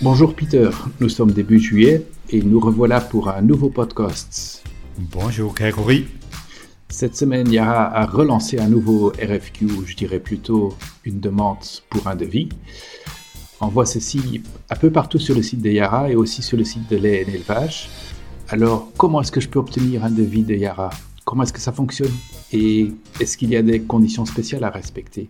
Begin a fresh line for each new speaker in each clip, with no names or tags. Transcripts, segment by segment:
Bonjour Peter, nous sommes début juillet et nous revoilà pour un nouveau podcast.
Bonjour Grégory.
Cette semaine, Yara a relancé un nouveau RFQ, je dirais plutôt une demande pour un devis. On voit ceci un peu partout sur le site de Yara et aussi sur le site de lait et élevage. Alors, comment est-ce que je peux obtenir un devis de Yara? Comment est-ce que ça fonctionne? Et est-ce qu'il y a des conditions spéciales à respecter?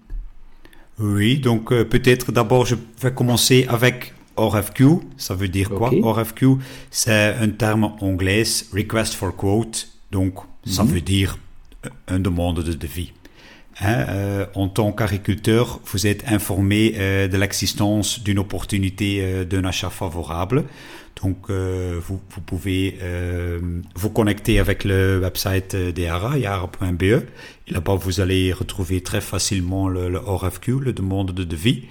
Oui, donc euh, peut-être d'abord je vais commencer avec RFQ. Ça veut dire quoi? RFQ, c'est un terme anglais, Request for Quote. Donc, ça mhm. veut dire une demande de devis. Hein, euh, en tant qu'agriculteur, vous êtes informé euh, de l'existence d'une opportunité euh, d'un achat favorable. Donc, vous, vous, pouvez vous connecter avec le website d'EARA, yara.be. Là-bas, vous allez retrouver très facilement le, le RFQ, le demande de devis.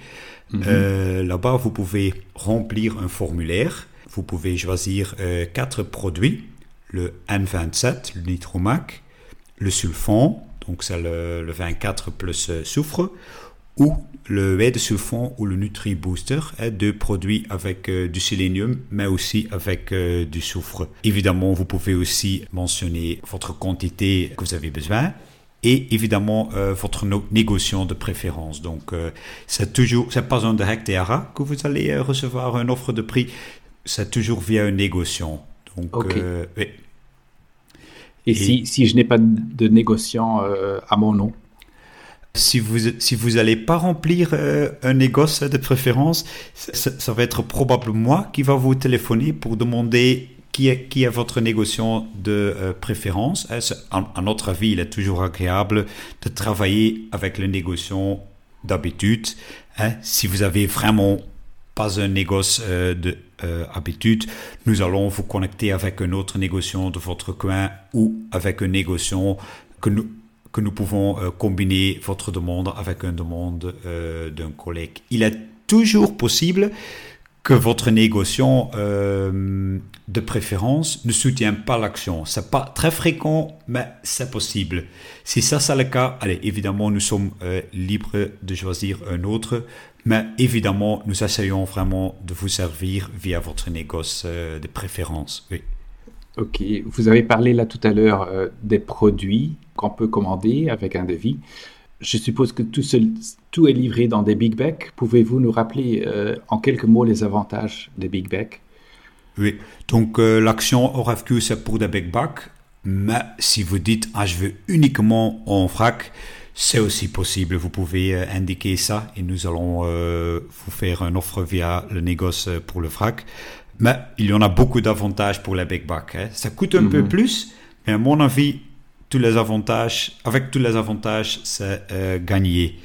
Mhm. là-bas, vous pouvez remplir un formulaire. Vous pouvez choisir quatre produits. Le N27, le Nitromac, le sulfon, donc c'est le, 24 plus euh, soufre, ou le de sulfon ou le Nutri Booster, hein, deux produits avec euh, du sélénium, mais aussi avec euh, du soufre. Évidemment, vous pouvez aussi mentionner votre quantité que vous avez besoin et évidemment votre négociation de préférence. Donc, c'est toujours, c'est pas un direct ERA que vous allez recevoir une offre de prix, c'est toujours via une négociation. Donc, oui.
Et, si, si, je n'ai pas de négociant euh, à mon nom?
Si vous si vous n'allez pas remplir euh, un négoce de préférence, ça, va être probablement moi qui va vous téléphoner pour demander qui est, votre négociant de euh, préférence? À, notre avis, il est toujours agréable de travailler avec le négociant d'habitude. Hein? Si vous avez vraiment pas un négoce de euh, nous allons vous connecter avec un autre négociant de votre coin ou avec un négociant que nous, que nous pouvons euh, combiner votre demande avec une demande euh, d'un collègue. Il est toujours possible que votre négociant de préférence ne soutient pas l'action. C'est pas très fréquent, mais c'est possible. Si ça c'est le cas, allez, évidemment, nous sommes libres de choisir un autre mais évidemment, nous essayons vraiment de vous servir via votre négoce euh, de préférence. Oui.
Ok, vous avez parlé là tout à l'heure euh, des produits qu'on peut commander avec un devis. Je suppose que tout, tout est livré dans des big bags. Pouvez-vous nous rappeler euh, en quelques mots les avantages des big bags
Oui, donc l'action RFQ c'est pour des big bags, mais si vous dites ah, je veux uniquement en vrac, c'est aussi possible. Vous pouvez euh, indiquer ça et nous allons euh, vous faire une offre via le négoce euh, pour le frac. Mais il y en a beaucoup d'avantages pour la big back. Hein. Ça coûte un peu mhm. plus, mais à mon avis, tous les avantages, avec tous les avantages, c'est gagné.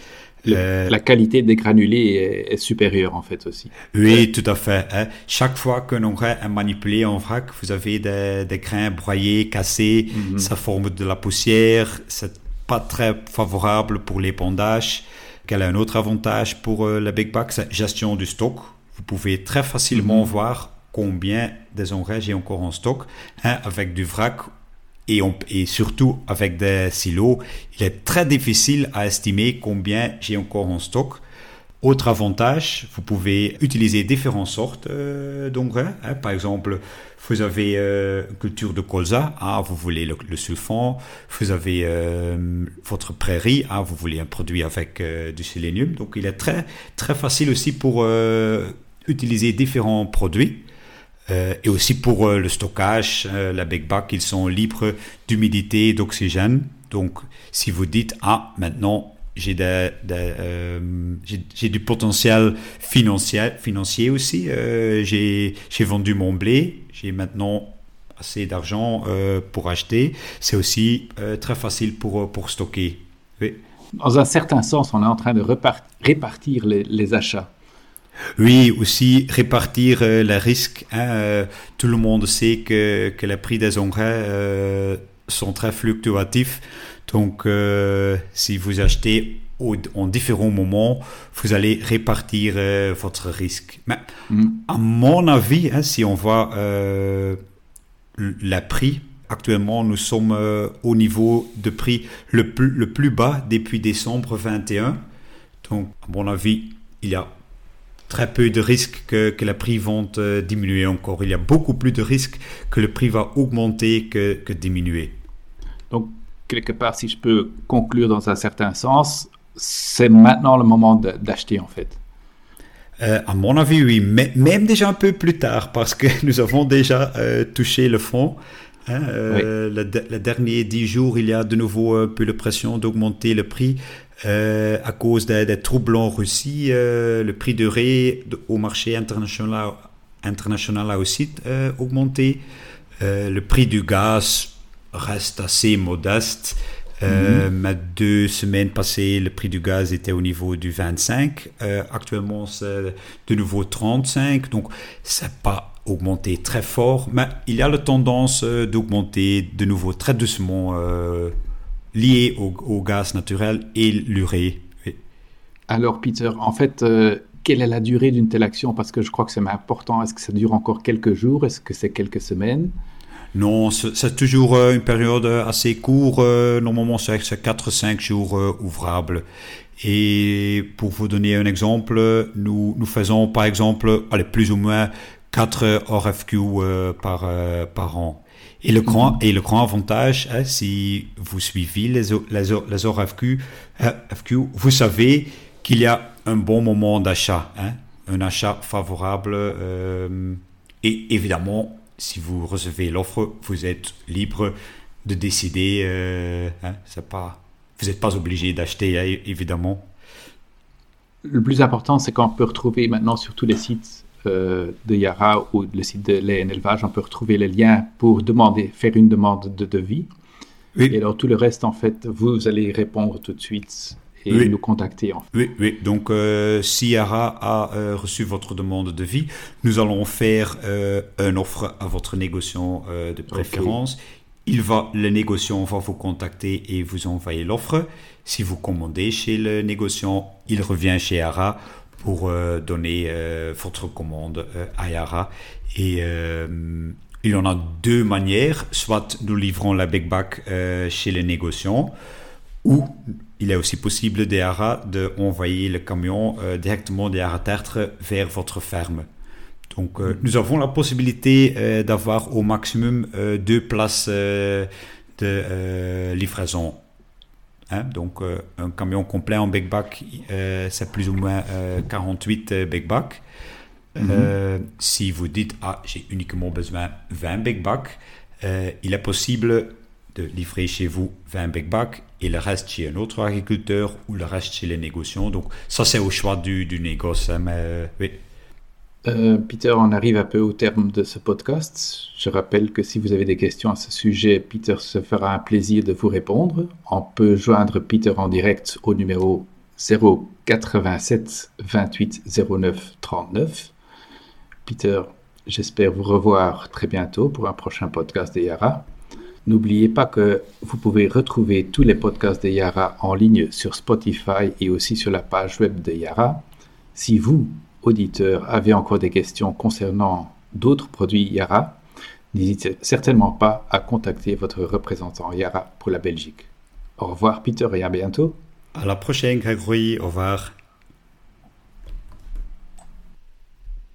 la qualité des granulés est, supérieure en fait aussi.
Oui, tout à fait. Hein. Chaque fois que l'on est manipulé en vrac, vous avez des, des grains broyés, cassés, mhm. ça forme de la poussière, c'est pas très favorable pour l'épandage. Quel est un autre avantage pour euh, la Big Bag C'est gestion du stock. Vous pouvez très facilement mhm. voir combien des engrais j'ai encore en stock hein, avec du vrac et, surtout avec des silos. Il est très difficile à estimer combien j'ai encore en stock. Autre avantage, vous pouvez utiliser différentes sortes euh, d'engrais. Hein. Par exemple, vous avez euh, culture de colza, ah, vous voulez le, sulfon. Vous avez euh, votre prairie, ah, vous voulez un produit avec euh, du sélénium. Donc, il est très, très facile aussi pour utiliser différents produits. Et aussi pour le stockage, la big ils sont libres d'humidité, d'oxygène. Donc, si vous dites, ah, maintenant, j'ai euh, du potentiel financier, aussi. Euh, j'ai vendu mon blé. J'ai maintenant assez d'argent euh, pour acheter. C'est aussi très facile pour, pour stocker.
Dans un certain sens, on est en train de répartir les achats.
Oui, aussi répartir les risques. Hein. tout le monde sait que, que les prix des engrais sont très fluctuatifs. Donc, euh, si vous achetez en différents moments, vous allez répartir euh, votre risque. Mais mm. à mon avis, hein, si on voit euh, le prix, actuellement, nous sommes au niveau de prix le plus, le plus bas depuis décembre 21. Donc, à mon avis, il y a très peu de risques que, que les prix vont euh, diminuer encore. Il y a beaucoup plus de risques que le prix va augmenter que, que diminuer.
Donc, quelque part, si je peux conclure dans un certain sens, c'est maintenant le moment d'acheter en fait.
Euh, à mon avis, oui, mais même déjà un peu plus tard, parce que nous avons déjà euh, touché le fond. Hein, euh, le, dernier dix jours, il y a de nouveau un peu la pression d'augmenter le prix à cause des, troubles en Russie. le prix de ré au marché international, international a aussi augmenté. le prix du gaz reste assez modeste. Euh, mhm. deux semaines passées, le prix du gaz était au niveau du 25. Euh, actuellement, c'est de nouveau 35. Donc, c'est pas augmenté très fort, mais il y a la tendance euh, d'augmenter de nouveau très doucement euh, lié au, gaz naturel et l'urée.
Alors, Peter, en fait, quelle est la durée d'une telle action? Parce que je crois que c'est important. Est-ce que ça dure encore quelques jours? Est-ce que c'est quelques semaines?
Non, c'est toujours euh, une période assez courte. Euh, normalement, c'est 4-5 jours euh, ouvrables. Et pour vous donner un exemple, nous, nous faisons par exemple allez, plus ou moins 4 RFQ par, par an. Et le grand, et le grand avantage, hein, si vous suivez les, les, les RFQ, FQ, vous savez qu'il y a un bon moment d'achat, hein, un achat favorable. et évidemment, si vous recevez l'offre, vous êtes libre de décider. Euh, hein, pas, vous n'êtes pas obligé d'acheter, hein, évidemment.
Le plus important, c'est qu'on peut retrouver maintenant sur tous les sites euh, de Yara ou le site de lait élevage, on peut retrouver les liens pour demander, faire une demande de devis. Et alors tout le reste, en fait, vous allez répondre tout de suite et nous contacter.
Oui, oui. Donc, euh, si Yara a euh, reçu votre demande de vie, nous allons faire euh, une offre à votre négociant de préférence. Il va, le négociant va vous contacter et vous envoyer l'offre. Si vous commandez chez le négociant, il revient chez Yara pour donner votre commande à Yara. Et il y en a deux manières. Soit nous livrons la big bag chez le négociant ou il est aussi possible des d'envoyer le camion euh, directement des tertre vers votre ferme. Donc, euh, nous avons la possibilité euh, d'avoir au maximum deux places de livraison. Hein? Donc, un camion complet en big back, c'est plus ou moins 48 big back. Si vous dites, ah, j'ai uniquement besoin 20 big back, il est possible de livrer chez vous 20 big back et le reste chez un autre agriculteur ou le reste chez les négociants. Donc ça c'est au choix du, du négoce. Hein, mais, euh.
Euh, Peter, on arrive un peu au terme de ce podcast. Je rappelle que si vous avez des questions à ce sujet, Peter se fera un plaisir de vous répondre. On peut joindre Peter en direct au numéro 087 28 09 39. Peter, j'espère vous revoir très bientôt pour un prochain podcast de Yara. N'oubliez pas que vous pouvez retrouver tous les podcasts de Yara en ligne sur Spotify et aussi sur la page web de Yara. Si vous, auditeurs, avez encore des questions concernant d'autres produits Yara, n'hésitez certainement pas à contacter votre représentant Yara pour la Belgique. Au revoir Peter et à bientôt.
À la prochaine Grégory, au revoir.